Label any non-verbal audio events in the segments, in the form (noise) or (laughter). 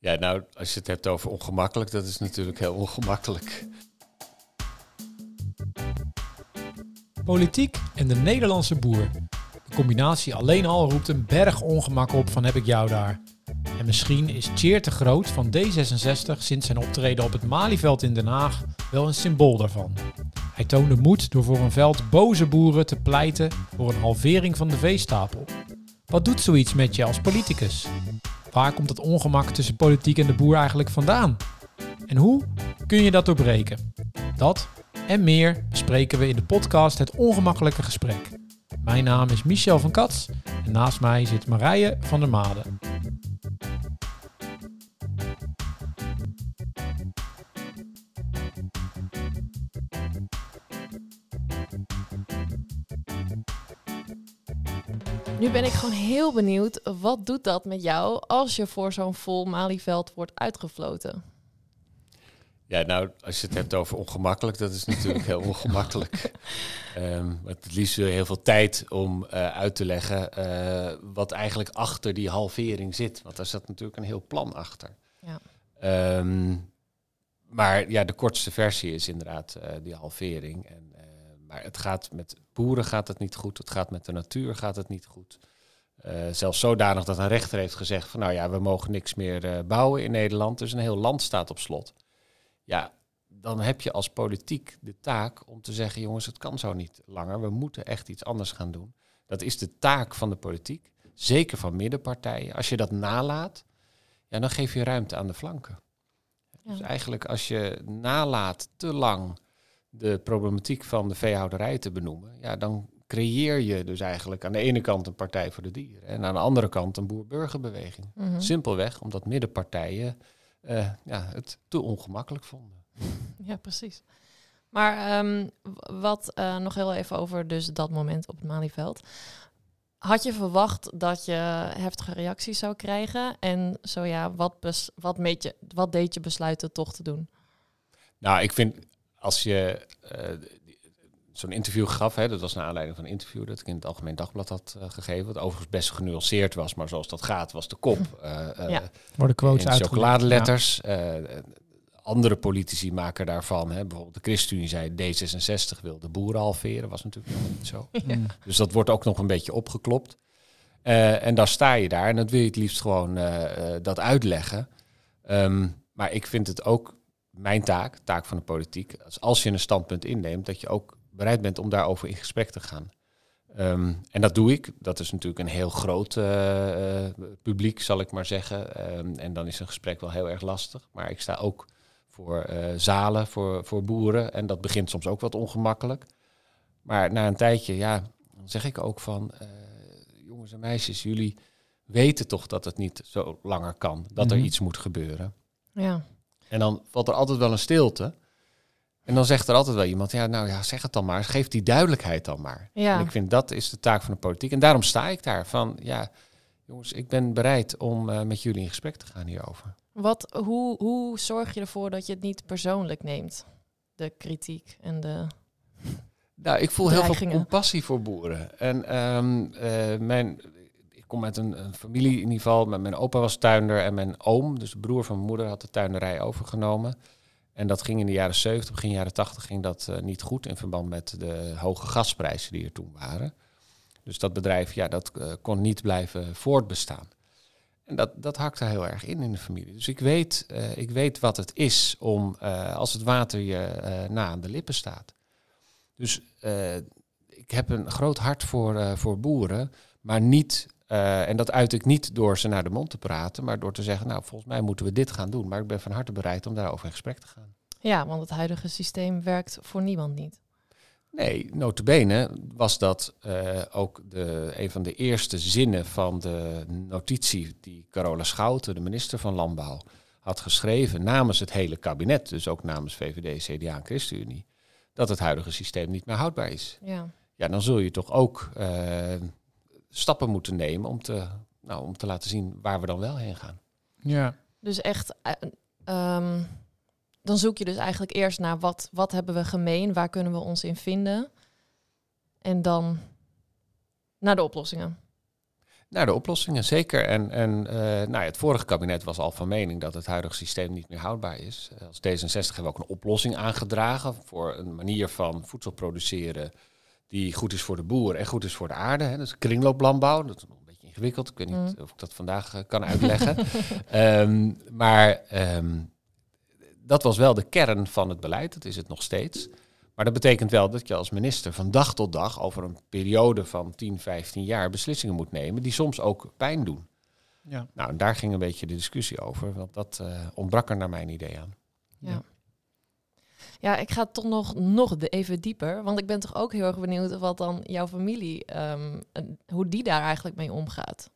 Ja, nou, als je het hebt over ongemakkelijk, dat is natuurlijk heel ongemakkelijk. Politiek en de Nederlandse boer. De combinatie alleen al roept een berg ongemak op van heb ik jou daar. En misschien is Cheer te groot van D66 sinds zijn optreden op het Malieveld in Den Haag wel een symbool daarvan. Hij toonde moed door voor een veld boze boeren te pleiten voor een halvering van de veestapel. Wat doet zoiets met je als politicus? Waar komt het ongemak tussen politiek en de boer eigenlijk vandaan? En hoe kun je dat doorbreken? Dat en meer bespreken we in de podcast Het Ongemakkelijke Gesprek. Mijn naam is Michel van Kats en naast mij zit Marije van der Made. Nu ben ik gewoon heel benieuwd, wat doet dat met jou als je voor zo'n vol Malieveld wordt uitgefloten? Ja, nou, als je het hebt over ongemakkelijk, dat is natuurlijk heel (laughs) ongemakkelijk. Um, het liefst heel veel tijd om uh, uit te leggen uh, wat eigenlijk achter die halvering zit. Want daar zat natuurlijk een heel plan achter. Ja. Um, maar ja, de kortste versie is inderdaad uh, die halvering. En, maar het gaat met boeren gaat het niet goed, het gaat met de natuur gaat het niet goed. zelfs zodanig dat een rechter heeft gezegd van nou ja, we mogen niks meer bouwen in Nederland. Dus een heel land staat op slot ja, dan heb je als politiek de taak om te zeggen, jongens, het kan zo niet langer. We moeten echt iets anders gaan doen. Dat is de taak van de politiek, zeker van middenpartijen. Als je dat nalaat, ja, dan geef je ruimte aan de flanken. Dus eigenlijk als je nalaat te lang de problematiek van de veehouderij te benoemen, ja, dan creëer je dus eigenlijk aan de ene kant een partij voor de dieren en aan de andere kant een boer-burgerbeweging. Mhm. Simpelweg omdat middenpartijen uh, ja, het te ongemakkelijk vonden. (laughs) Ja, precies. Maar um, wat uh, nog heel even over dus dat moment op het Malieveld. Had je verwacht dat je heftige reacties zou krijgen? En zo ja, wat, bes wat, meet je, wat deed je besluiten toch te doen? Nou, ik vind als je uh, zo'n interview gaf. Hè, dat was naar aanleiding van een interview dat ik in het Algemeen Dagblad had uh, gegeven. Wat overigens best genuanceerd was, maar zoals dat gaat, was de kop. Uh, (laughs) ja. Worden quotes uit chocoladeletters. Ja. andere politici maken daarvan. Hè, bijvoorbeeld de ChristenUnie zei D66 wil de boeren halveren. Was natuurlijk niet zo. Ja. Dus dat wordt ook nog een beetje opgeklopt. en dan sta je daar en dat wil je het liefst gewoon dat uitleggen. Um, maar ik vind het ook mijn taak, taak van de politiek, als, als je een standpunt inneemt, dat je ook bereid bent om daarover in gesprek te gaan. Um, en dat doe ik. Dat is natuurlijk een heel groot uh, publiek, zal ik maar zeggen. Um, en dan is een gesprek wel heel erg lastig. Maar ik sta ook voor uh, zalen, voor, voor boeren. En dat begint soms ook wat ongemakkelijk. Maar na een tijdje, ja, dan zeg ik ook van... jongens en meisjes, jullie weten toch dat het niet zo langer kan. Dat er mhm. iets moet gebeuren. Ja. En dan valt er altijd wel een stilte. En dan zegt er altijd wel iemand, ja, nou ja, zeg het dan maar. Geef die duidelijkheid dan maar. Ja. En ik vind dat is de taak van de politiek. En daarom sta ik daar van, ja, jongens, ik ben bereid om uh, met jullie in gesprek te gaan hierover. Wat, hoe, hoe zorg je ervoor dat je het niet persoonlijk neemt? De kritiek en de. Nou, ik voel heel veel compassie voor boeren. En um, uh, mijn, kom uit een, familie in ieder geval. Mijn opa was tuinder en mijn oom, dus de broer van mijn moeder, had de tuinderij overgenomen. En dat ging in de jaren 70, begin jaren 80 ging dat uh, niet goed in verband met de hoge gasprijzen die er toen waren. Dus dat bedrijf, ja, dat uh, kon niet blijven voortbestaan. En dat, dat hakte heel erg in in de familie. Dus ik weet, uh, ik weet wat het is om als het water je na aan de lippen staat. Dus ik heb een groot hart voor, voor boeren, maar niet uh, en dat uit ik niet door ze naar de mond te praten, maar door te zeggen, nou, volgens mij moeten we dit gaan doen. Maar ik ben van harte bereid om daarover in gesprek te gaan. Ja, want het huidige systeem werkt voor niemand niet. Nee, notabene was dat uh, ook de, een van de eerste zinnen van de notitie die Carola Schouten, de minister van Landbouw, had geschreven namens het hele kabinet, dus ook namens VVD, CDA en ChristenUnie, dat het huidige systeem niet meer houdbaar is. Ja, ja dan zul je toch ook uh, stappen moeten nemen om te, nou, om te laten zien waar we dan wel heen gaan. Ja. Dus echt, uh, dan zoek je dus eigenlijk eerst naar wat, wat hebben we gemeen, waar kunnen we ons in vinden. En dan naar de oplossingen. Naar de oplossingen, zeker. En, en eh, nou ja, het vorige kabinet was al van mening dat het huidige systeem niet meer houdbaar is. Eh, als D66 hebben we ook een oplossing aangedragen voor een manier van voedsel produceren die goed is voor de boer en goed is voor de aarde. Hè. Dat is kringlooplandbouw. Dat is een beetje ingewikkeld. Ik weet niet Mm. of ik dat vandaag eh, kan uitleggen. (laughs) Ehm, maar ehm, dat was wel de kern van het beleid. Dat is het nog steeds. Maar dat betekent wel dat je als minister van dag tot dag over een periode van 10, 15 jaar beslissingen moet nemen die soms ook pijn doen. Ja. Nou, en daar ging een beetje de discussie over, want dat eh, ontbrak er naar mijn idee aan. Ja. Ja, ik ga toch nog, nog even dieper. Want ik ben toch ook heel erg benieuwd wat dan jouw familie, ehm, hoe die daar eigenlijk mee omgaat.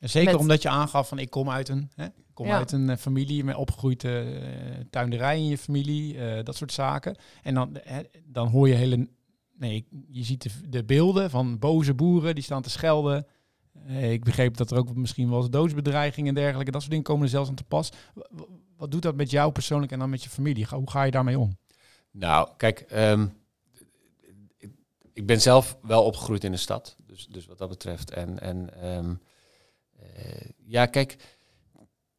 Zeker Met- omdat je aangaf van ik kom uit een, hè, kom Ja. uit een eh, familie met opgegroeid eh, tuinderij in je familie, eh, dat soort zaken. En dan, hè, dan hoor je hele, nee, je ziet de, de beelden van boze boeren die staan te schelden. Eh, ik begreep dat er ook misschien wel eens doodsbedreigingen en dergelijke, dat soort dingen komen er zelfs aan te pas. W- Wat doet dat met jou persoonlijk en dan met je familie? Hoe ga je daarmee om? Nou, kijk, ehm, ik, ben zelf wel opgegroeid in de stad, dus, dus wat dat betreft. En, en ehm, eh, ja, kijk,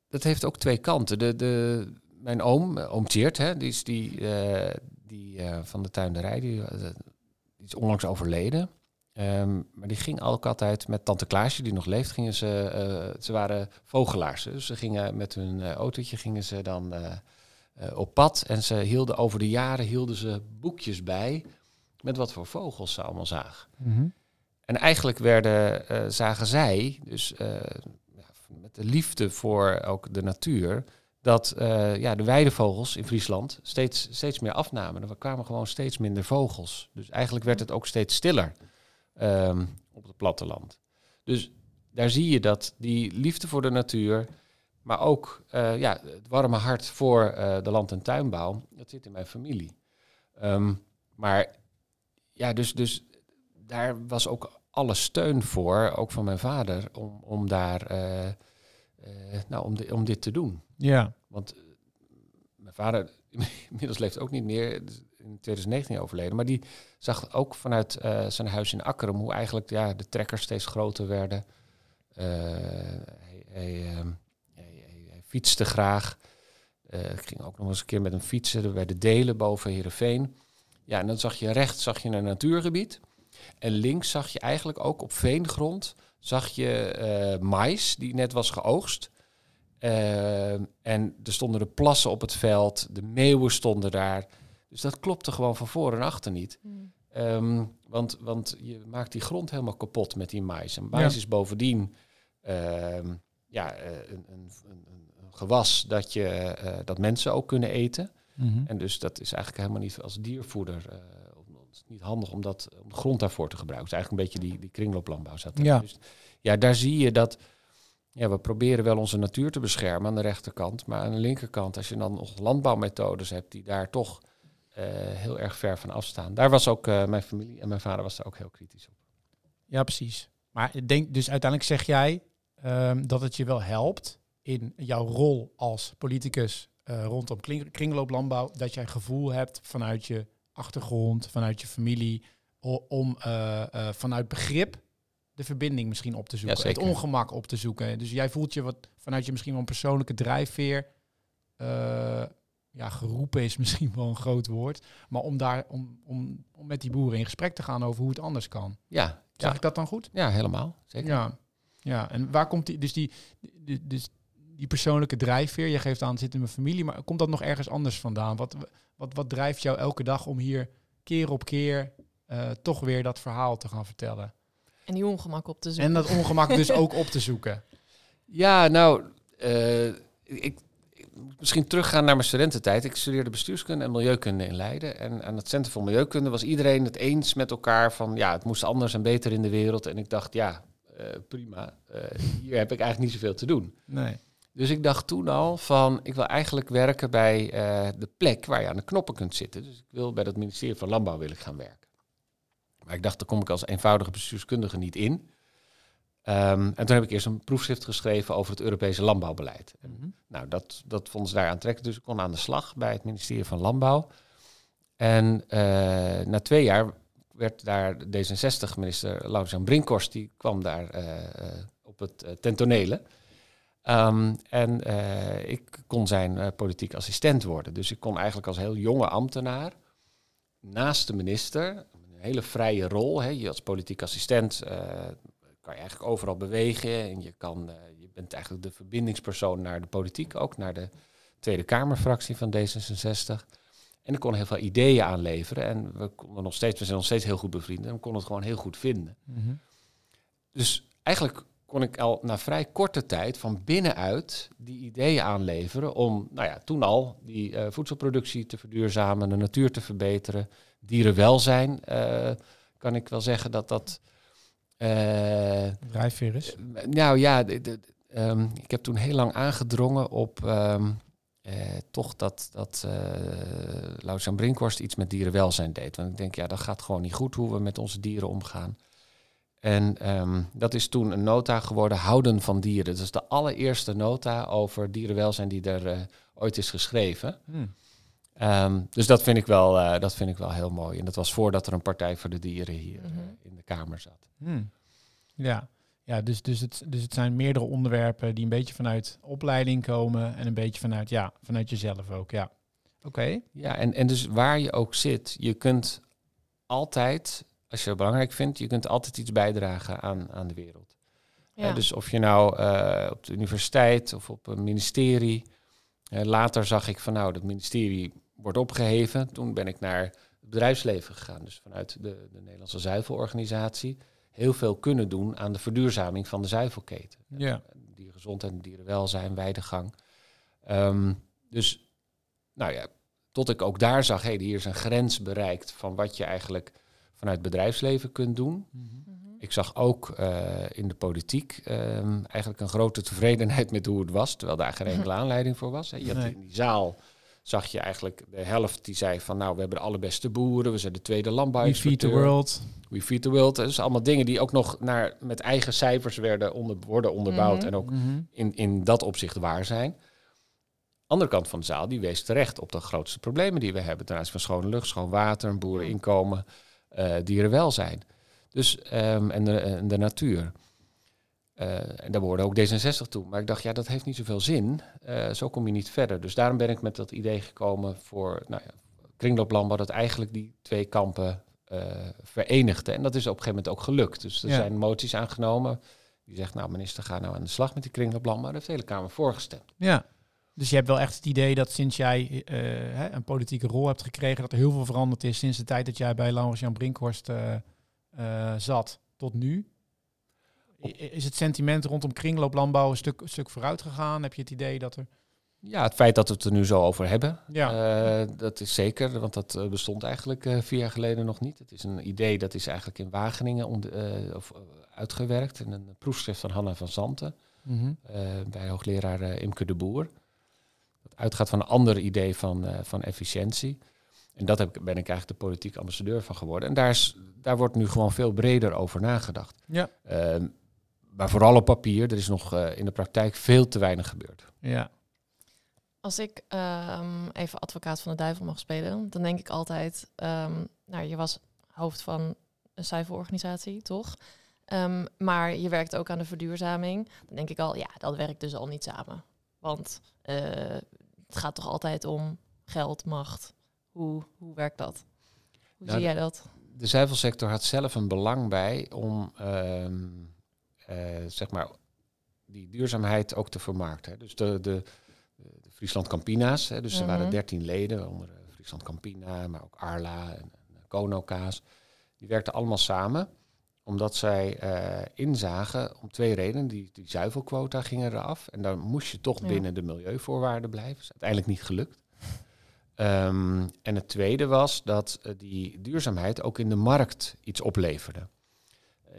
dat heeft ook twee kanten. De, de, mijn oom, eh, oom hè, die is die, eh, die van de tuinderij, die is onlangs overleden. Ehm, maar die ging ook altijd met tante Klaasje, die nog leeft, gingen ze, eh, ze waren vogelaars. Dus ze gingen met hun eh, autootje gingen ze dan eh, op pad. En ze hielden over de jaren hielden ze boekjes bij met wat voor vogels ze allemaal zagen. En eigenlijk werden, zagen zij, dus met de liefde voor ook de natuur, dat ja, de weidevogels in Friesland steeds, steeds meer afnamen. Er kwamen gewoon steeds minder vogels. Dus eigenlijk werd het ook steeds stiller ehm, op het platteland. Dus daar zie je dat die liefde voor de natuur, maar ook eh, ja, het warme hart voor eh, de land- en tuinbouw, dat zit in mijn familie. Ehm, maar ja, dus, dus daar was ook alle steun voor, ook van mijn vader, om, om daar eh, nou, om, di- om dit te doen. Ja, Want mijn vader (laughs) inmiddels leeft ook niet meer, is in 2019 overleden, maar die zag ook vanuit eh, zijn huis in Akkerum hoe eigenlijk ja, de trekkers steeds groter werden. Eh, hij, ehm, hij, hij- hij fietste graag. Eh, ik ging ook nog eens een keer met hem fietsen bij de Delen boven Heerenveen. Ja, en dan zag je rechts zag je een natuurgebied. En links zag je eigenlijk ook op veengrond zag je mais die net was geoogst. Eh, en er stonden de plassen op het veld, de meeuwen stonden daar. Dus dat klopte gewoon van voor en achter niet. Ehm, want, want je maakt die grond helemaal kapot met die mais. En mais Ja. is bovendien ehm, ja, eh, een, een, een, een gewas dat, je, eh, dat mensen ook kunnen eten. Mhm. En dus dat is eigenlijk helemaal niet als diervoeder. eh, om- het is niet handig om, dat, om de grond daarvoor te gebruiken. Het is eigenlijk een beetje die, die kringlooplandbouw zat. Ja. Dus, ja, daar zie je dat. Ja, we proberen wel onze natuur te beschermen aan de rechterkant. Maar aan de linkerkant, als je dan nog landbouwmethodes hebt die daar toch heel erg ver van afstaan. Daar was ook eh, mijn familie en mijn vader was daar ook heel kritisch op. Ja, precies. Maar ik denk dus uiteindelijk zeg jij ehm, dat het je wel helpt in jouw rol als politicus eh, rondom kring- kringlooplandbouw, dat jij gevoel hebt vanuit je achtergrond, vanuit je familie, om eh, eh, vanuit begrip de verbinding misschien op te zoeken, Ja, het ongemak op te zoeken. Dus jij voelt je wat vanuit je misschien wel een persoonlijke drijfveer. Ja, geroepen is (laughs) misschien wel een groot woord. Maar om daar om, om, om met die boeren in gesprek te gaan over hoe het anders kan. Ja, Zeg ja, ik dat dan goed? ja helemaal. Zeker. Ja. ja, en waar komt die, dus die, die, dus die persoonlijke drijfveer, je geeft aan, het zit in mijn familie, maar komt dat nog ergens anders vandaan? Wat, wat, wat drijft jou elke dag om hier keer op keer eh, toch weer dat verhaal te gaan vertellen? En die ongemak op te zoeken. En dat ongemak dus (laughs) ook op te zoeken. Ja, nou, eh, ik, misschien teruggaan naar mijn studententijd. Ik studeerde bestuurskunde en milieukunde in Leiden. En aan het Centrum voor Milieukunde was iedereen het eens met elkaar van... ja, het moest anders en beter in de wereld. En ik dacht, ja, eh, prima, eh, hier heb ik eigenlijk niet zoveel te doen. Nee. Dus ik dacht toen al van, ik wil eigenlijk werken bij eh, de plek waar je aan de knoppen kunt zitten. Dus ik wil bij het ministerie van Landbouw wil ik gaan werken. Maar ik dacht, daar kom ik als eenvoudige bestuurskundige niet in. Ehm, en toen heb ik eerst een proefschrift geschreven over het Europese landbouwbeleid. En, nou, dat, dat vonden ze daar aantrekkelijk, dus ik kon aan de slag bij het ministerie van Landbouw. En eh, na twee jaar werd daar D66-minister Laurens-Jan Brinkhorst, die kwam daar eh, eh, op het uh, tentonele. Um, en ik kon zijn politiek assistent worden. Dus ik kon eigenlijk als heel jonge ambtenaar naast de minister, een hele vrije rol. Hè, je als politiek assistent kan je eigenlijk overal bewegen. En je, kan, je bent eigenlijk de verbindingspersoon naar de politiek, ook naar de Tweede Kamerfractie van D66. En ik kon heel veel ideeën aanleveren. En we konden nog steeds, we zijn nog steeds heel goed bevriend. En we konden het gewoon heel goed vinden. Mm -hmm. Dus eigenlijk kon ik al na vrij korte tijd van binnenuit die ideeën aanleveren om, nou ja, toen al die uh, voedselproductie te verduurzamen, de natuur te verbeteren, dierenwelzijn, uh, kan ik wel zeggen dat dat. Uh, Drijfveer is. nou ja, de, de, um, ik heb toen heel lang aangedrongen op. Um, uh, toch dat, dat uh, Laurens Brinkhorst iets met dierenwelzijn deed. Want ik denk, ja, dat gaat gewoon niet goed hoe we met onze dieren omgaan. En um, dat is toen een nota geworden, Houden van Dieren. Dat is de allereerste nota over dierenwelzijn die er uh, ooit is geschreven. Hmm. Um, dus dat vind, ik wel, uh, dat vind ik wel heel mooi. En dat was voordat er een Partij voor de Dieren hier mm -hmm. in de Kamer zat. Hmm. Ja, ja dus, dus, het, dus het zijn meerdere onderwerpen die een beetje vanuit opleiding komen en een beetje vanuit, ja, vanuit jezelf ook. Ja, oké. Okay. Ja, en, en dus waar je ook zit, je kunt altijd als je het belangrijk vindt, je kunt altijd iets bijdragen aan, aan de wereld. Ja. Uh, dus of je nou uh, op de universiteit of op een ministerie. Uh, later zag ik van nou, dat ministerie wordt opgeheven. Toen ben ik naar het bedrijfsleven gegaan. Dus vanuit de, de Nederlandse zuivelorganisatie. Heel veel kunnen doen aan de verduurzaming van de zuivelketen. Ja. Diergezondheid en dierenwelzijn, weidegang. Um, dus nou ja, tot ik ook daar zag, hé, hey, hier is een grens bereikt van wat je eigenlijk vanuit bedrijfsleven kunt doen. Mhm. Ik zag ook uh, in de politiek um, eigenlijk een grote tevredenheid met hoe het was, terwijl daar geen enkele (laughs) aanleiding voor was. Hè. Je had in die zaal zag je eigenlijk de helft die zei van nou, we hebben de allerbeste boeren, we zijn de tweede landbouw. We feed the world. We feed the world. Dat is allemaal dingen die ook nog naar, met eigen cijfers werden onder, worden onderbouwd mm -hmm. en ook mm -hmm. in, in dat opzicht waar zijn. Andere kant van de zaal, die wees terecht op de grootste problemen die we hebben ten aanzien van schone lucht, schoon water, boereninkomen uh, dierenwelzijn. Dus, um, en, de, en de natuur. Uh, en daar behoorde ook D66 toe. Maar ik dacht, ja, dat heeft niet zoveel zin. Uh, zo kom je niet verder. Dus daarom ben ik met dat idee gekomen voor nou ja, kringlooplandbouw, dat eigenlijk die twee kampen uh, verenigde. En dat is op een gegeven moment ook gelukt. Dus er ja. zijn moties aangenomen. Die zegt, nou minister, ga nou aan de slag met die kringlooplandbouw. Daar heeft de hele Kamer voorgestemd. Ja. Dus je hebt wel echt het idee dat sinds jij uh, een politieke rol hebt gekregen, dat er heel veel veranderd is sinds de tijd dat jij bij Laurens Jan Brinkhorst uh, uh, zat tot nu. Is het sentiment rondom kringlooplandbouw een stuk, een stuk vooruit gegaan? Heb je het idee dat er... Ja, het feit dat we het er nu zo over hebben, ja. dat is zeker, want dat bestond eigenlijk vier jaar geleden nog niet. Het is een idee dat is eigenlijk in Wageningen of, uitgewerkt in een proefschrift van Hanna van Zanten mm -hmm. bij hoogleraar Imke de Boer uitgaat van een ander idee van, van efficiëntie. En dat heb, ben ik eigenlijk de politiek ambassadeur van geworden. En daar, is, daar wordt nu gewoon veel breder over nagedacht. Ja. Uh, maar vooral op papier, er is nog uh, in de praktijk veel te weinig gebeurd. Ja. Als ik um, even advocaat van de duivel mag spelen, dan denk ik altijd, um, nou, je was hoofd van een zuivelorganisatie, toch? Um, maar je werkt ook aan de verduurzaming. Dan denk ik al, ja, dat werkt dus al niet samen. Want uh, het gaat toch altijd om geld, macht. Hoe, hoe werkt dat? Hoe nou, zie jij dat? De zuivelsector had zelf een belang bij om zeg maar die duurzaamheid ook te vermarkten. Dus de, de, de Friesland Campina's, hè, dus mm -hmm. er waren dertien leden, onder Friesland Campina, maar ook Arla en, en Kono Kaas. Die werkten allemaal samen omdat zij uh, inzagen om twee redenen. Die, die zuivelquota gingen eraf. En dan moest je toch ja. binnen de milieuvoorwaarden blijven. Dat is uiteindelijk niet gelukt. Um, en het tweede was dat uh, die duurzaamheid ook in de markt iets opleverde.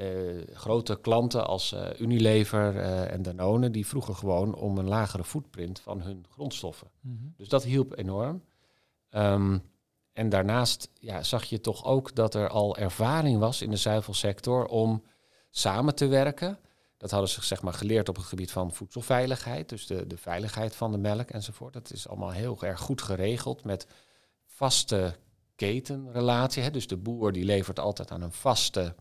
Uh, grote klanten als Unilever en Danone, die vroegen gewoon om een lagere footprint van hun grondstoffen. Mm -hmm. Dus dat hielp enorm. Um, en daarnaast ja, zag je toch ook dat er al ervaring was in de zuivelsector om samen te werken. Dat hadden ze zeg maar geleerd op het gebied van voedselveiligheid, dus de, de veiligheid van de melk enzovoort. Dat is allemaal heel erg goed geregeld met vaste ketenrelatie. Hè. Dus de boer die levert altijd aan een vaste eh, eh,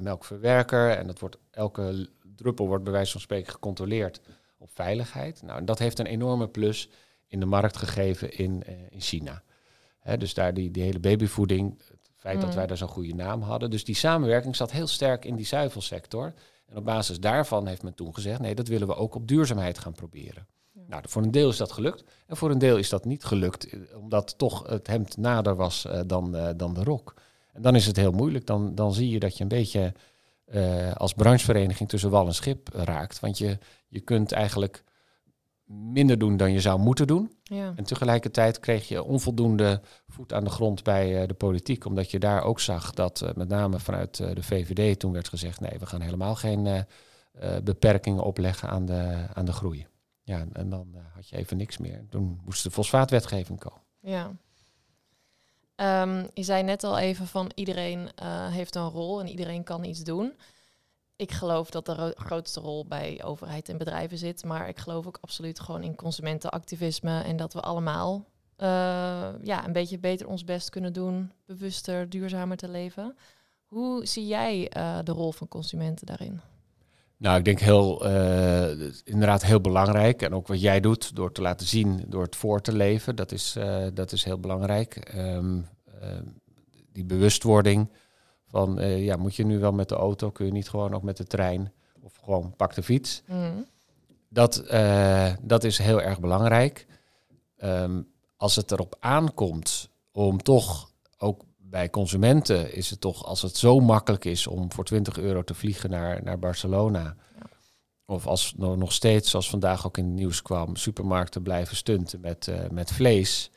melkverwerker. En dat wordt, elke druppel wordt bij wijze van spreken gecontroleerd op veiligheid. Nou, en dat heeft een enorme plus in de markt gegeven in, eh, in China. Hè, dus daar die, die hele babyvoeding, het feit dat Mm. wij daar zo'n goede naam hadden. Dus die samenwerking zat heel sterk in die zuivelsector. En op basis daarvan heeft men toen gezegd, nee, dat willen we ook op duurzaamheid gaan proberen. Ja. Nou, voor een deel is dat gelukt. En voor een deel is dat niet gelukt, eh, omdat toch het hemd nader was eh, dan, eh, dan de rok. En dan is het heel moeilijk. Dan, dan zie je dat je een beetje eh, als branchevereniging tussen wal en schip raakt. Want je, je kunt eigenlijk minder doen dan je zou moeten doen. Ja. En tegelijkertijd kreeg je onvoldoende voet aan de grond bij eh, de politiek. Omdat je daar ook zag dat eh, met name vanuit de VVD toen werd gezegd... nee, we gaan helemaal geen beperkingen opleggen aan de, aan de groei. Ja, en, en dan had je even niks meer. Toen moest de fosfaatwetgeving komen. Ja. Ehm, je zei net al even van iedereen eh, heeft een rol en iedereen kan iets doen. Ik geloof dat de ro- grootste rol bij overheid en bedrijven zit, maar ik geloof ook absoluut gewoon in consumentenactivisme en dat we allemaal eh, ja, een beetje beter ons best kunnen doen, bewuster, duurzamer te leven. Hoe zie jij eh, de rol van consumenten daarin? Nou, ik denk heel, eh, inderdaad heel belangrijk. En ook wat jij doet door te laten zien, door het voor te leven, dat is, eh, dat is heel belangrijk. Ehm, ehm, die bewustwording van, eh, ja, moet je nu wel met de auto, kun je niet gewoon ook met de trein of gewoon pak de fiets. Mm. Dat, dat is heel erg belangrijk. Ehm, als het erop aankomt om toch bij consumenten is het toch, als het zo makkelijk is om voor 20 euro te vliegen naar, naar Barcelona. Ja. Of als no- nog steeds, zoals vandaag ook in het nieuws kwam, supermarkten blijven stunten met, eh, met vlees.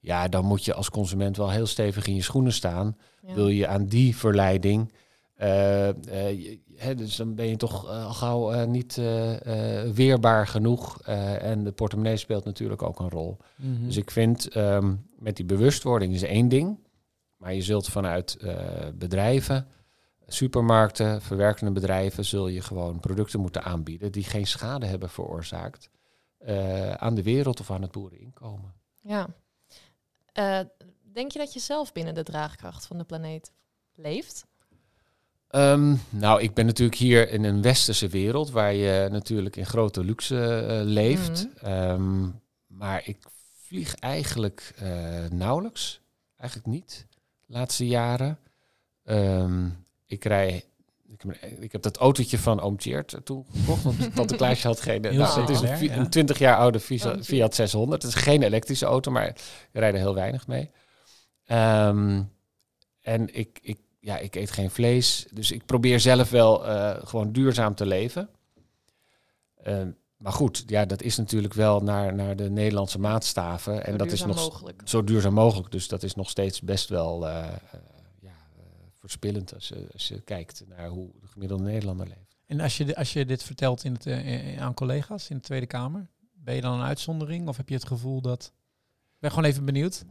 Ja, dan moet je als consument wel heel stevig in je schoenen staan. Ja. Wil je aan die verleiding. hè, dus dan ben je toch al gauw niet weerbaar genoeg. en de portemonnee speelt natuurlijk ook een rol. Mhm. Dus ik vind ehm, met die bewustwording is één ding. Maar je zult vanuit eh, bedrijven, supermarkten, verwerkende bedrijven, zul je gewoon producten moeten aanbieden die geen schade hebben veroorzaakt eh, aan de wereld of aan het boereninkomen. Ja. Eh, denk je dat je zelf binnen de draagkracht van de planeet leeft? Ehm, nou, ik ben natuurlijk hier in een westerse wereld waar je natuurlijk in grote luxe leeft. Mhm. Ehm, maar ik vlieg eigenlijk nauwelijks. Eigenlijk niet. De laatste jaren. Ehm, ik rij. Ik heb, ik heb dat autootje van Oom Tjeerd toen gekocht, want Tante (laughs) Klaasje had geen... Nou, het is een, populair, vi- ja. een 20 jaar oude. Fiat 600. Het is geen elektrische auto, maar ik rijd er heel weinig mee. Ehm, en ik, ik, ja, ik eet geen vlees, dus ik probeer zelf wel eh, gewoon duurzaam te leven. Ehm, maar goed, ja, dat is natuurlijk wel naar, naar de Nederlandse maatstaven. En Zo dat is duurzaam nog mogelijk. zo duurzaam mogelijk. Dus dat is nog steeds best wel eh, eh, ja, eh, verspillend als, je- als je kijkt naar hoe de gemiddelde Nederlander leeft. En als je, als je dit vertelt in het, eh, aan collega's in de Tweede Kamer, ben je dan een uitzondering of heb je het gevoel dat... Ik ben gewoon even benieuwd.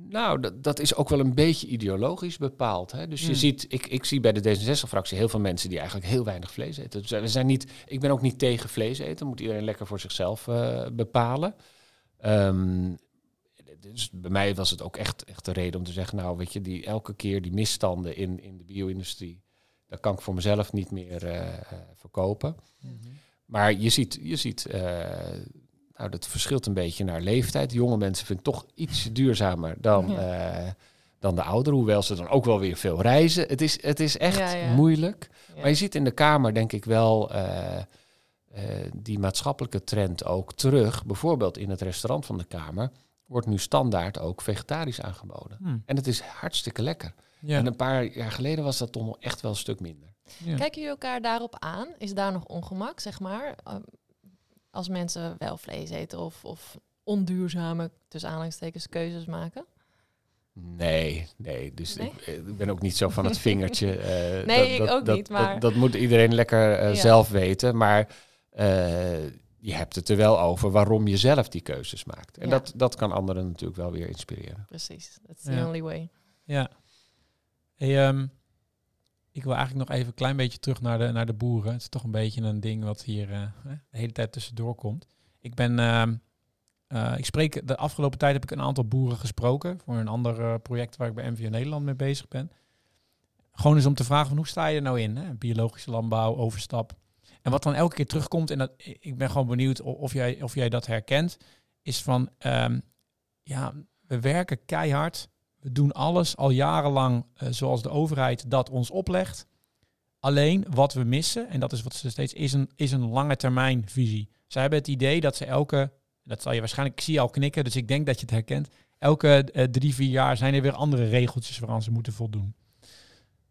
Nou, dat, dat is ook wel een beetje ideologisch bepaald. Hè? Dus je Hmm. ziet, ik, ik zie bij de D66-fractie heel veel mensen die eigenlijk heel weinig vlees eten. Dus we zijn niet, ik ben ook niet tegen vlees eten. Moet iedereen lekker voor zichzelf eh, bepalen. Ehm, dus bij mij was het ook echt, echt de reden om te zeggen, nou weet je, die, elke keer die misstanden in, in de bio-industrie, dat kan ik voor mezelf niet meer eh, eh, verkopen. Maar je ziet, je ziet nou, dat verschilt een beetje naar leeftijd. Jonge mensen vinden het toch iets duurzamer dan, eh, dan de ouderen. Hoewel ze dan ook wel weer veel reizen. Het is, het is echt Ja, ja. moeilijk. Ja. Maar je ziet in de Kamer denk ik wel eh, eh, die maatschappelijke trend ook terug. Bijvoorbeeld in het restaurant van de Kamer wordt nu standaard ook vegetarisch aangeboden. Hm. En het is hartstikke lekker. Ja. En een paar jaar geleden was dat toch nog echt wel een stuk minder. ja. Kijken jullie elkaar daarop aan? Is daar nog ongemak, zeg maar? Als mensen wel vlees eten of, of onduurzame, tussen aanhalingstekens, keuzes maken? Nee, nee. Dus Nee? Ik, ik ben ook niet zo van het (laughs) vingertje. eh, Nee, ik dat, ook dat, niet, dat- maar- Dat, moet iedereen lekker eh, Ja. zelf weten. Maar eh, je hebt het er wel over waarom je zelf die keuzes maakt. En Ja. dat, dat kan anderen natuurlijk wel weer inspireren. Precies, that's the Ja. only way. Ja. Hey, ehm, ik wil eigenlijk nog even een klein beetje terug naar de, naar de boeren. Het is toch een beetje een ding wat hier eh, de hele tijd tussendoor komt. Ik ben, ehm, eh, ik spreek, de afgelopen tijd heb ik een aantal boeren gesproken voor een ander eh, project waar ik bij MVO Nederland mee bezig ben. Gewoon eens om te vragen van hoe sta je er nou in? Hè? Biologische landbouw, overstap. En wat dan elke keer terugkomt, en dat, ik ben gewoon benieuwd o- of jij, of jij dat herkent, is van, ehm, ja, we werken keihard. We doen alles al jarenlang eh, zoals de overheid dat ons oplegt. Alleen wat we missen, en dat is wat ze steeds is, een, is een lange termijn visie. Zij hebben het idee dat ze elke, dat zal je waarschijnlijk, ik zie je al knikken, dus ik denk dat je het herkent. Elke eh, drie, vier jaar zijn er weer andere regeltjes waaraan ze moeten voldoen.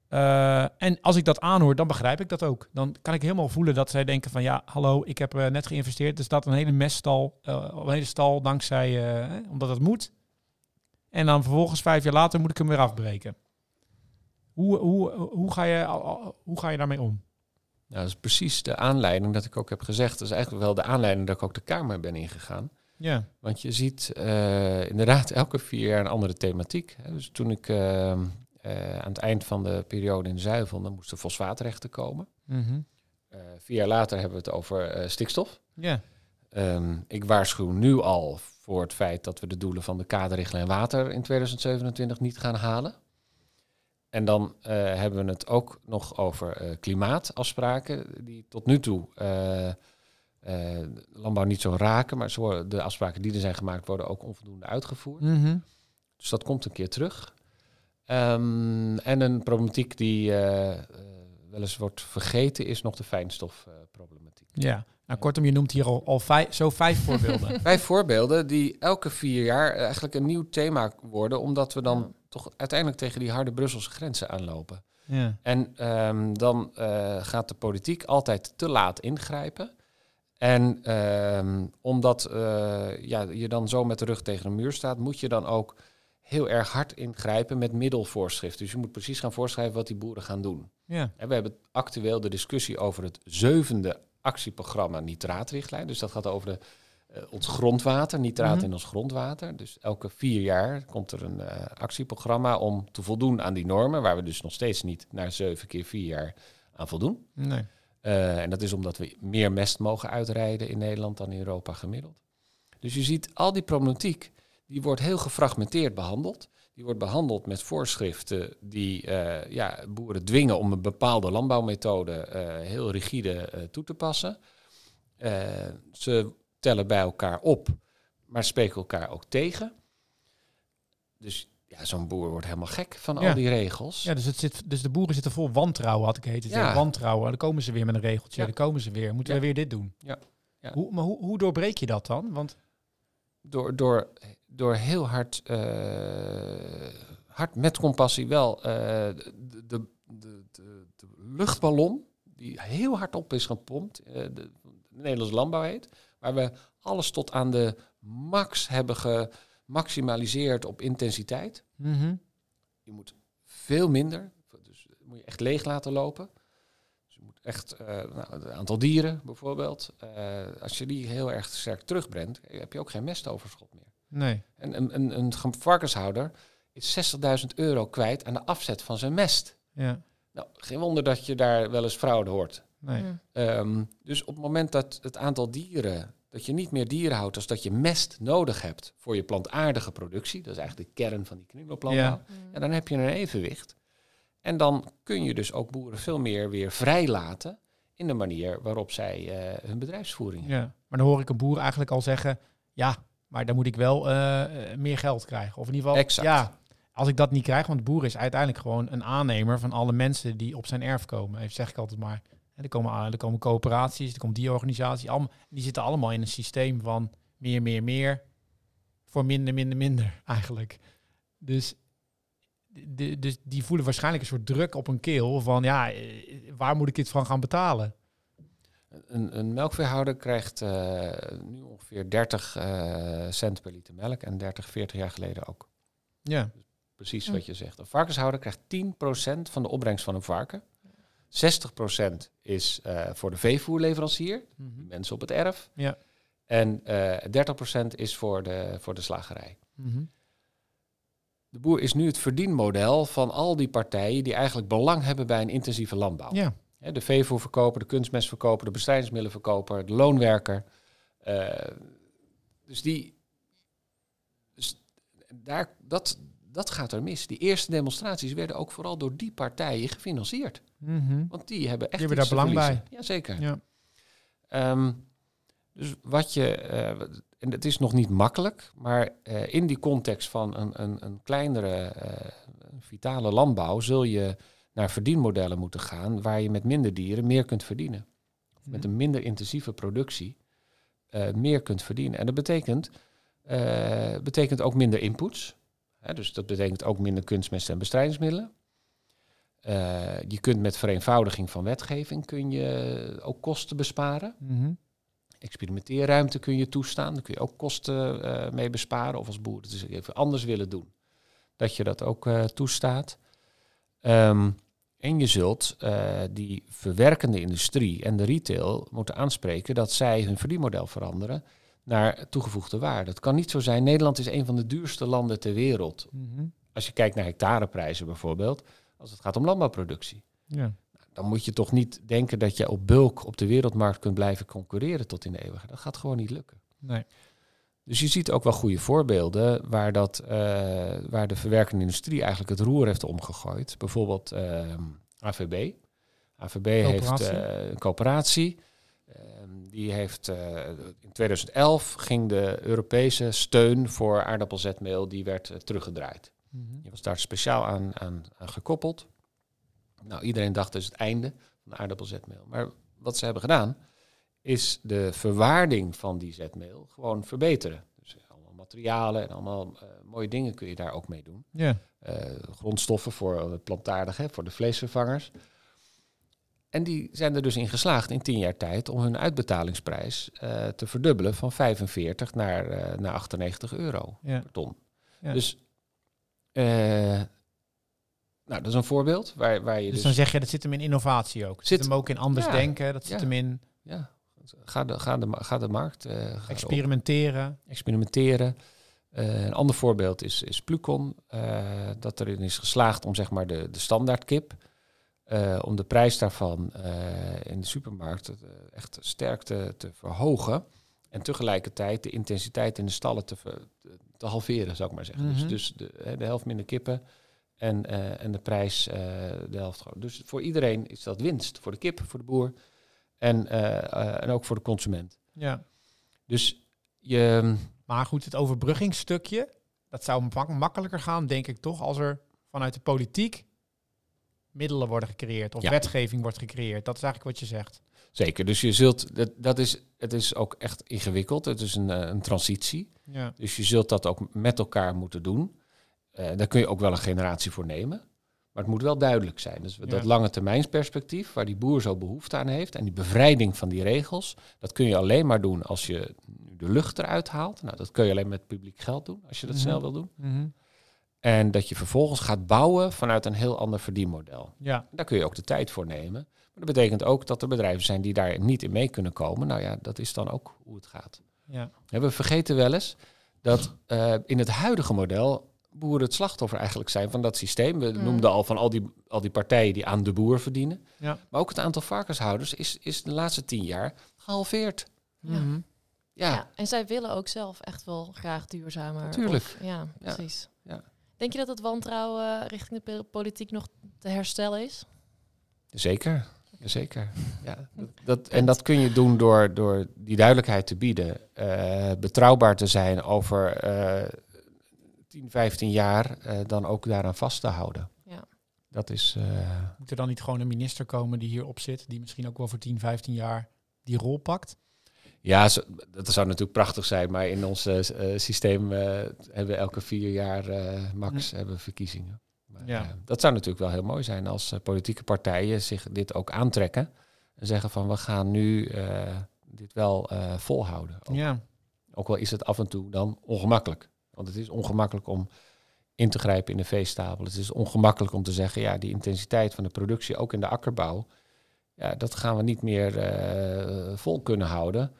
Eh, en als ik dat aanhoor, dan begrijp ik dat ook. Dan kan ik helemaal voelen dat zij denken van ja, hallo, ik heb net geïnvesteerd. Er staat een hele meststal, een hele stal dankzij, omdat het moet. En dan vervolgens vijf jaar later moet ik hem weer afbreken. Hoe, hoe, hoe, ga, je, hoe ga je daarmee om? Nou, dat is precies de aanleiding dat ik ook heb gezegd. Dat is eigenlijk wel de aanleiding dat ik ook de Kamer ben ingegaan. Ja. Want je ziet eh, inderdaad elke vier jaar een andere thematiek. Dus toen ik eh, eh, aan het eind van de periode in Zuivel, dan moesten fosfaatrechten komen. Mhm. Eh, vier jaar later hebben we het over stikstof. Ja. Ehm, ik waarschuw nu al voor het feit dat we de doelen van de kaderrichtlijn water in 2027 niet gaan halen. En dan eh, hebben we het ook nog over eh, klimaatafspraken, die tot nu toe eh, landbouw niet zo raken, maar worden, de afspraken die er zijn gemaakt worden ook onvoldoende uitgevoerd. Mhm. Dus dat komt een keer terug. Ehm, en een problematiek die wel eens wordt vergeten is nog de fijnstofproblematiek. Ja. Nou, kortom, je noemt hier al, al vijf, zo vijf voorbeelden. (laughs) Vijf voorbeelden die elke vier jaar eigenlijk een nieuw thema worden, omdat we dan toch uiteindelijk tegen die harde Brusselse grenzen aanlopen. ja. En ehm, dan eh, gaat de politiek altijd te laat ingrijpen. En ehm, omdat eh, ja, je dan zo met de rug tegen een muur staat, moet je dan ook heel erg hard ingrijpen met middelvoorschriften. Dus je moet precies gaan voorschrijven wat die boeren gaan doen. Ja. En we hebben actueel de discussie over het zevende actieprogramma nitraatrichtlijn. Dus dat gaat over de, eh, ons grondwater, nitraat Mhm. in ons grondwater. Dus elke vier jaar komt er een eh, actieprogramma om te voldoen aan die normen, waar we dus nog steeds niet na zeven keer vier jaar aan voldoen. Nee. Eh, en dat is omdat we meer mest mogen uitrijden in Nederland dan in Europa gemiddeld. Dus je ziet al die problematiek, die wordt heel gefragmenteerd behandeld. Die wordt behandeld met voorschriften die eh, ja, boeren dwingen om een bepaalde landbouwmethode eh, heel rigide eh, toe te passen. Ze tellen bij elkaar op, maar spreken elkaar ook tegen. Dus ja, zo'n boer wordt helemaal gek van Ja. al die regels. Ja, dus, het zit, dus de boeren zitten vol wantrouwen, had ik het. Ja. Wantrouwen. Dan komen ze weer met een regeltje. Ja. Dan komen ze weer. Moeten we weer dit doen? Ja. Ja. Hoe, maar hoe, hoe doorbreek je dat dan? Want door, door, door heel hard, eh, hard met compassie wel eh, de, de, de, de, luchtballon, die heel hard op is gepompt, eh, de, de Nederlandse landbouw heet, waar we alles tot aan de max hebben gemaximaliseerd op intensiteit. Mhm. Je moet veel minder, dus moet je echt leeg laten lopen. Echt, eh, nou, het aantal dieren bijvoorbeeld, eh, als je die heel erg sterk terugbrengt, heb je ook geen mestoverschot meer. nee. En een, een, een varkenshouder is 60.000 euro kwijt aan de afzet van zijn mest. Ja. Nou, geen wonder dat je daar wel eens fraude hoort. Nee. Mm. Ehm, dus op het moment dat het aantal dieren, dat je niet meer dieren houdt als dat je mest nodig hebt voor je plantaardige productie, dat is eigenlijk de kern van die kringlooplandbouw, Ja. ja, dan heb je een evenwicht. En dan kun je dus ook boeren veel meer weer vrijlaten in de manier waarop zij eh, hun bedrijfsvoering hebben. Ja. Maar dan hoor ik een boer eigenlijk al zeggen... Ja, maar dan moet ik wel eh, eh, meer geld krijgen. Of in ieder geval... Exact. Ja, als ik dat niet krijg... Want de boer is uiteindelijk gewoon een aannemer... van alle mensen die op zijn erf komen. Even zeg ik altijd maar. En er komen, er komen coöperaties, er komt die organisatie. Allemaal, die zitten allemaal in een systeem van meer, meer, meer. Voor minder, minder, minder (laughs) eigenlijk. Dus, de, dus die voelen waarschijnlijk een soort druk op hun keel van ja, eh, waar moet ik dit van gaan betalen? Een, een melkveehouder krijgt eh, nu ongeveer 30 eh, cent per liter melk en 30, 40 jaar geleden ook. Ja, Precies wat je zegt. Een varkenshouder krijgt 10% van de opbrengst van een varken. 60% is eh, voor de veevoerleverancier, die mensen op het erf. Ja. En eh 30% is voor de, voor de slagerij. Mhm. De boer is nu het verdienmodel van al die partijen die eigenlijk belang hebben bij een intensieve landbouw. ja. De veevoerverkoper, de kunstmestverkoper, de bestrijdingsmiddelenverkoper, de loonwerker. Eh, dus die. Dus daar, dat, dat gaat er mis. Die eerste demonstraties werden ook vooral door die partijen gefinancierd. Mhm. Want die hebben echt Die hebben daar belang verliezen. Jazeker. Ja. Ehm, dus wat je, eh, en het is nog niet makkelijk, maar eh, in die context van een, een, een kleinere eh, vitale landbouw zul je naar verdienmodellen moeten gaan waar je met minder dieren meer kunt verdienen. Of met een minder intensieve productie eh, meer kunt verdienen. En dat betekent, betekent ook minder inputs. Hè, dus dat betekent ook minder kunstmest en bestrijdingsmiddelen. Je kunt met vereenvoudiging van wetgeving kun je ook kosten besparen. Mhm. Experimenteerruimte kun je toestaan. Daar kun je ook kosten eh, mee besparen. Of als boer het dus even anders willen doen. Dat je dat ook eh, toestaat. Ehm, en je zult eh, die verwerkende industrie en de retail moeten aanspreken dat zij hun verdienmodel veranderen naar toegevoegde waarde. Het kan niet zo zijn. Nederland is een van de duurste landen ter wereld. Mhm. Als je kijkt naar hectareprijzen bijvoorbeeld, als het gaat om landbouwproductie. Ja. Dan moet je toch niet denken dat je op bulk op de wereldmarkt kunt blijven concurreren tot in de eeuwigheid. Dat gaat gewoon niet lukken. Nee. Dus je ziet ook wel goede voorbeelden waar, dat, eh, waar de verwerkende industrie eigenlijk het roer heeft omgegooid. Bijvoorbeeld ehm, AVB. AVB heeft eh, een coöperatie. Ehm, die heeft eh, in 2011 ging de Europese steun voor aardappelzetmeel die werd teruggedraaid. Mhm. Die was daar speciaal aan, aan, aan gekoppeld. Nou, iedereen dacht dus het einde van de aardappelzetmeel. Maar wat ze hebben gedaan, is de verwaarding van die zetmeel gewoon verbeteren. Dus eh, allemaal materialen en allemaal eh, mooie dingen kun je daar ook mee doen. Ja. Eh, grondstoffen voor het plantaardig, hè, voor de vleesvervangers. En die zijn er dus in geslaagd in tien jaar tijd om hun uitbetalingsprijs te verdubbelen van 45 naar, naar 98 euro Ja. per ton. Ja. Dus, nou, dat is een voorbeeld waar, waar je Dus dus, dan zeg je, dat zit hem in innovatie ook. Zit, hem ook in anders Ja. denken. Dat zit Ja. hem in ja, ga de, ga de, ga de markt, eh, ga experimenteren. experimenteren. Eh, een ander voorbeeld is, is Plucon, eh, dat erin is geslaagd om zeg maar de, de standaardkip, eh, om de prijs daarvan in de supermarkt echt sterk te, te verhogen. En tegelijkertijd de intensiteit in de stallen te, te, halveren, zou ik maar zeggen. Mhm. Dus, dus de, de helft minder kippen en, eh, en de prijs eh, de helft groter. Dus voor iedereen is dat winst. Voor de kip, voor de boer en, eh, en ook voor de consument. Ja. Dus je... Maar goed, het overbruggingsstukje, dat zou mak- makkelijker gaan, denk ik toch, als er vanuit de politiek middelen worden gecreëerd of Ja. wetgeving wordt gecreëerd. Dat is eigenlijk wat je zegt. Zeker, dus je zult, dat, dat is, het is ook echt ingewikkeld. Het is een, een transitie. Ja. Dus je zult dat ook met elkaar moeten doen. Eh, daar kun je ook wel een generatie voor nemen. Maar het moet wel duidelijk zijn. Dus dat Ja. lange termijnsperspectief, waar die boer zo behoefte aan heeft, en die bevrijding van die regels, dat kun je alleen maar doen als je de lucht eruit haalt. Nou, dat kun je alleen met publiek geld doen, als je dat Mhm. snel wil doen. Mhm. En dat je vervolgens gaat bouwen vanuit een heel ander verdienmodel. Ja. Daar kun je ook de tijd voor nemen. Maar dat betekent ook dat er bedrijven zijn die daar niet in mee kunnen komen. Nou ja, dat is dan ook hoe het gaat. Ja. Ja, We vergeten wel eens dat eh, in het huidige model boeren het slachtoffer eigenlijk zijn van dat systeem. We Mm. noemden al van al die, al die partijen die aan de boer verdienen. Ja. Maar ook het aantal varkenshouders is, is de laatste tien jaar gehalveerd. Ja. Mhm. Ja, Ja. en zij willen ook zelf echt wel graag duurzamer. Tuurlijk. of- ja, precies. Ja. Denk je dat het wantrouwen richting de politiek nog te herstellen is? zeker. Zeker. Ja, dat, dat, en dat kun je doen door, door die duidelijkheid te bieden. eh, betrouwbaar te zijn over eh 10, 15 jaar. eh, dan ook daaraan vast te houden. Ja. Dat is. eh, Moet er dan niet gewoon een minister komen die hierop zit, die misschien ook wel voor 10, 15 jaar die rol pakt? Ja, zo- dat zou natuurlijk prachtig zijn, maar in ons eh, systeem eh, hebben we elke vier jaar eh, max hebben we verkiezingen. Maar, Ja. dat zou natuurlijk wel heel mooi zijn als politieke partijen zich dit ook aantrekken en zeggen van we gaan nu eh, dit wel eh, volhouden. Ook, Ja. ook al is het af en toe dan ongemakkelijk. Want het is ongemakkelijk om in te grijpen in de veestapel. Het is ongemakkelijk om te zeggen, ja, die intensiteit van de productie, ook in de akkerbouw, ja, dat gaan we niet meer eh, vol kunnen houden.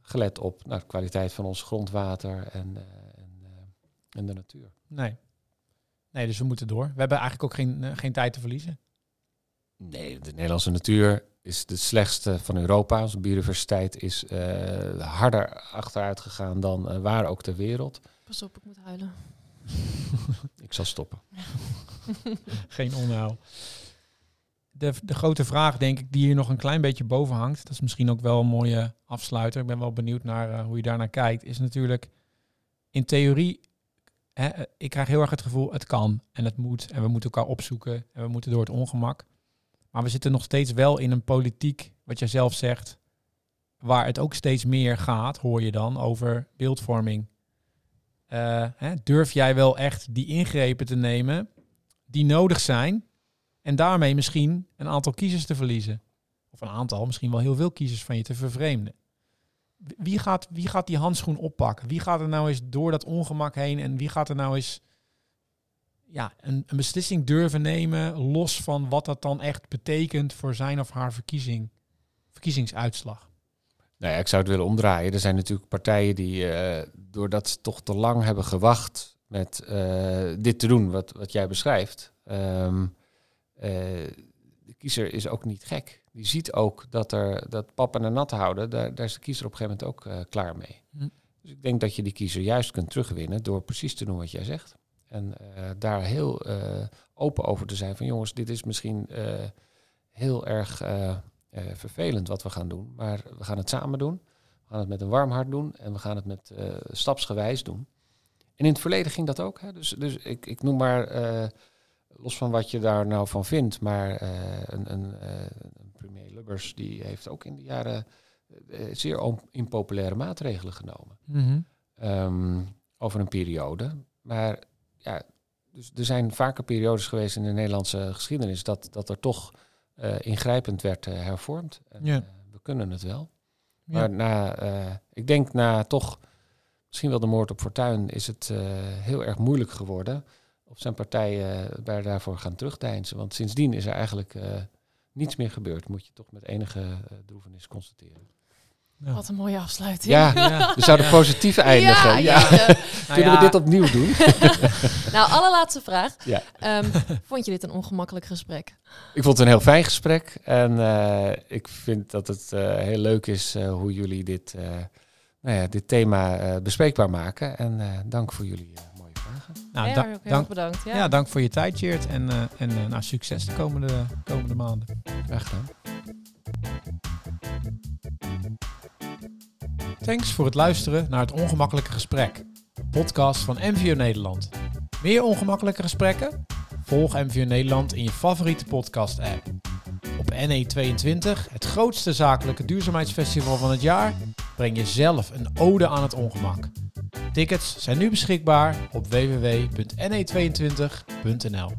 Gelet op nou, de kwaliteit van ons grondwater en, eh, en, eh, en de natuur. Nee. Nee, dus we moeten door. We hebben eigenlijk ook geen, geen tijd te verliezen. Nee, de Nederlandse natuur is de slechtste van Europa. Onze biodiversiteit is harder achteruit gegaan dan waar ook ter wereld. Pas op, ik moet huilen. (laughs) Ik zal stoppen. (laughs) Geen onheil. De, de grote vraag, denk ik, die hier nog een klein beetje boven hangt, dat is misschien ook wel een mooie afsluiter. Ik ben wel benieuwd naar eh, hoe je daarnaar kijkt. Is natuurlijk in theorie, hè, eh, ik krijg heel erg het gevoel, het kan en het moet en we moeten elkaar opzoeken en we moeten door het ongemak. Maar we zitten nog steeds wel in een politiek, wat jij zelf zegt, waar het ook steeds meer gaat, hoor je dan, over beeldvorming. Eh, hè, durf jij wel echt die ingrepen te nemen die nodig zijn en daarmee misschien een aantal kiezers te verliezen? Of een aantal, misschien wel heel veel kiezers van je te vervreemden. Wie gaat, wie gaat die handschoen oppakken? Wie gaat er nou eens door dat ongemak heen en wie gaat er nou eens ja, een, een beslissing durven nemen, los van wat dat dan echt betekent voor zijn of haar verkiezing, verkiezingsuitslag? Nou ja, ik zou het willen omdraaien. Er zijn natuurlijk partijen die, eh, doordat ze toch te lang hebben gewacht met eh, dit te doen, wat, wat jij beschrijft. ehm, eh, de kiezer is ook niet gek. Die ziet ook dat er dat pap en nat houden, daar, daar is de kiezer op een gegeven moment ook klaar mee. Hm. Dus ik denk dat je die kiezer juist kunt terugwinnen door precies te doen wat jij zegt. En daar heel open over te zijn van jongens, dit is misschien heel erg eh, vervelend wat we gaan doen, maar we gaan het samen doen. We gaan het met een warm hart doen en we gaan het met eh, stapsgewijs doen. En in het verleden ging dat ook. Hè? Dus, dus ik, ik noem maar, eh, los van wat je daar nou van vindt, maar een, een, een premier Lubbers die heeft ook in de jaren zeer impopulaire maatregelen genomen ehm, over een periode. Maar ja, dus er zijn vaker periodes geweest in de Nederlandse geschiedenis dat, dat er toch eh, ingrijpend werd eh, hervormd. En, Ja. eh, we kunnen het wel. Ja. Maar na, ik denk na toch misschien wel de moord op Fortuin is het heel erg moeilijk geworden of zijn partijen bij daarvoor gaan terugdeinzen. Want sindsdien is er eigenlijk niets meer gebeurd, moet je toch met enige droevenis constateren. Ja. Wat een mooie afsluiting. Ja, (laughs) Ja. we zouden positief eindigen. Ja. (laughs) Nou Kunnen ja, we dit opnieuw doen? (laughs) nou, allerlaatste vraag. Ja. Ehm, vond je dit een ongemakkelijk gesprek? Ik vond het een heel fijn gesprek. En eh, ik vind dat het eh, heel leuk is eh, hoe jullie dit, eh, nou ja, dit thema eh, bespreekbaar maken. En eh, dank voor jullie mooie vragen. Nou, ja, da- ook heel erg dank, bedankt. Ja. ja, dank voor je tijd, Cheert. En, eh, en nou, succes de komende, komende maanden. Graag gedaan. Thanks voor het luisteren naar het Ongemakkelijke Gesprek. Podcast van MVO Nederland. Meer ongemakkelijke gesprekken? Volg MVO Nederland in je favoriete podcast-app. Op NE22, het grootste zakelijke duurzaamheidsfestival van het jaar, breng je zelf een ode aan het ongemak. Tickets zijn nu beschikbaar op www.ne22.nl.